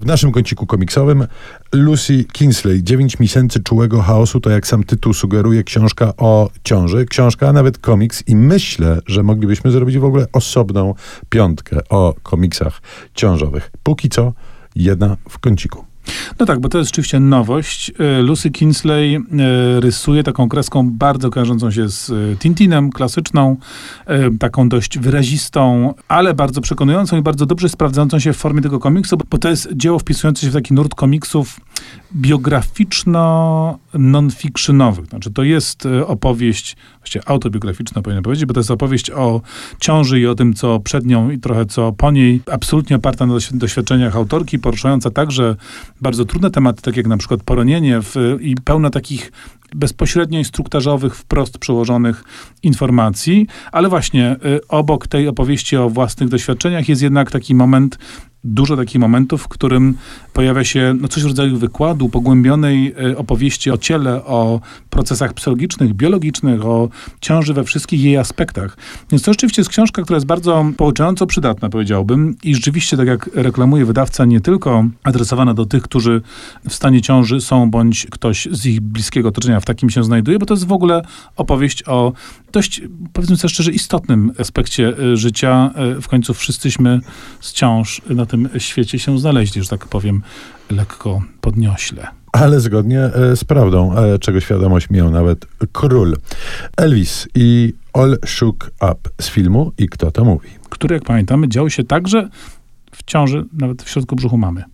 W naszym kąciku komiksowym Lucy Kinsley, 9 miesięcy czułego chaosu, to jak sam tytuł sugeruje, książka o ciąży, książka, a nawet komiks i myślę, że moglibyśmy zrobić w ogóle osobną piątkę o komiksach ciążowych. Póki co jedna w kąciku. No tak, bo to jest rzeczywiście nowość. E, Lucy Kinsley e, rysuje taką kreską bardzo kojarzącą się z e, Tintinem, klasyczną, taką dość wyrazistą, ale bardzo przekonującą i bardzo dobrze sprawdzającą się w formie tego komiksu, bo to jest dzieło wpisujące się w taki nurt komiksów biograficzno-non-fictionowych. Znaczy to jest opowieść, właściwie autobiograficzna powinien powiedzieć, bo to jest opowieść o ciąży i o tym, co przed nią i trochę co po niej, absolutnie oparta na doświadczeniach autorki, poruszająca także bardzo trudne tematy, takie jak na przykład poronienie w, i pełno takich bezpośrednio instruktażowych, wprost przełożonych informacji, ale właśnie y, obok tej opowieści o własnych doświadczeniach jest jednak taki moment dużo takich momentów, w którym pojawia się no, coś w rodzaju wykładu, pogłębionej e, opowieści o ciele, o procesach psychologicznych, biologicznych, o ciąży we wszystkich jej aspektach. Więc to rzeczywiście jest książka, która jest bardzo pouczająco przydatna, powiedziałbym. I rzeczywiście, tak jak reklamuje wydawca, nie tylko adresowana do tych, którzy w stanie ciąży są, bądź ktoś z ich bliskiego otoczenia w takim się znajduje, bo to jest w ogóle opowieść o dość, powiedzmy sobie szczerze, istotnym aspekcie e, życia. E, w końcu wszyscyśmy z ciąż na tym świecie się znaleźli, że tak powiem, lekko podniośle. Ale zgodnie e, z prawdą, czego świadomość miał nawet król. Elvis i All Shook Up z filmu I kto to mówi? Który, jak pamiętamy, działo się także w ciąży, nawet w środku brzuchu mamy.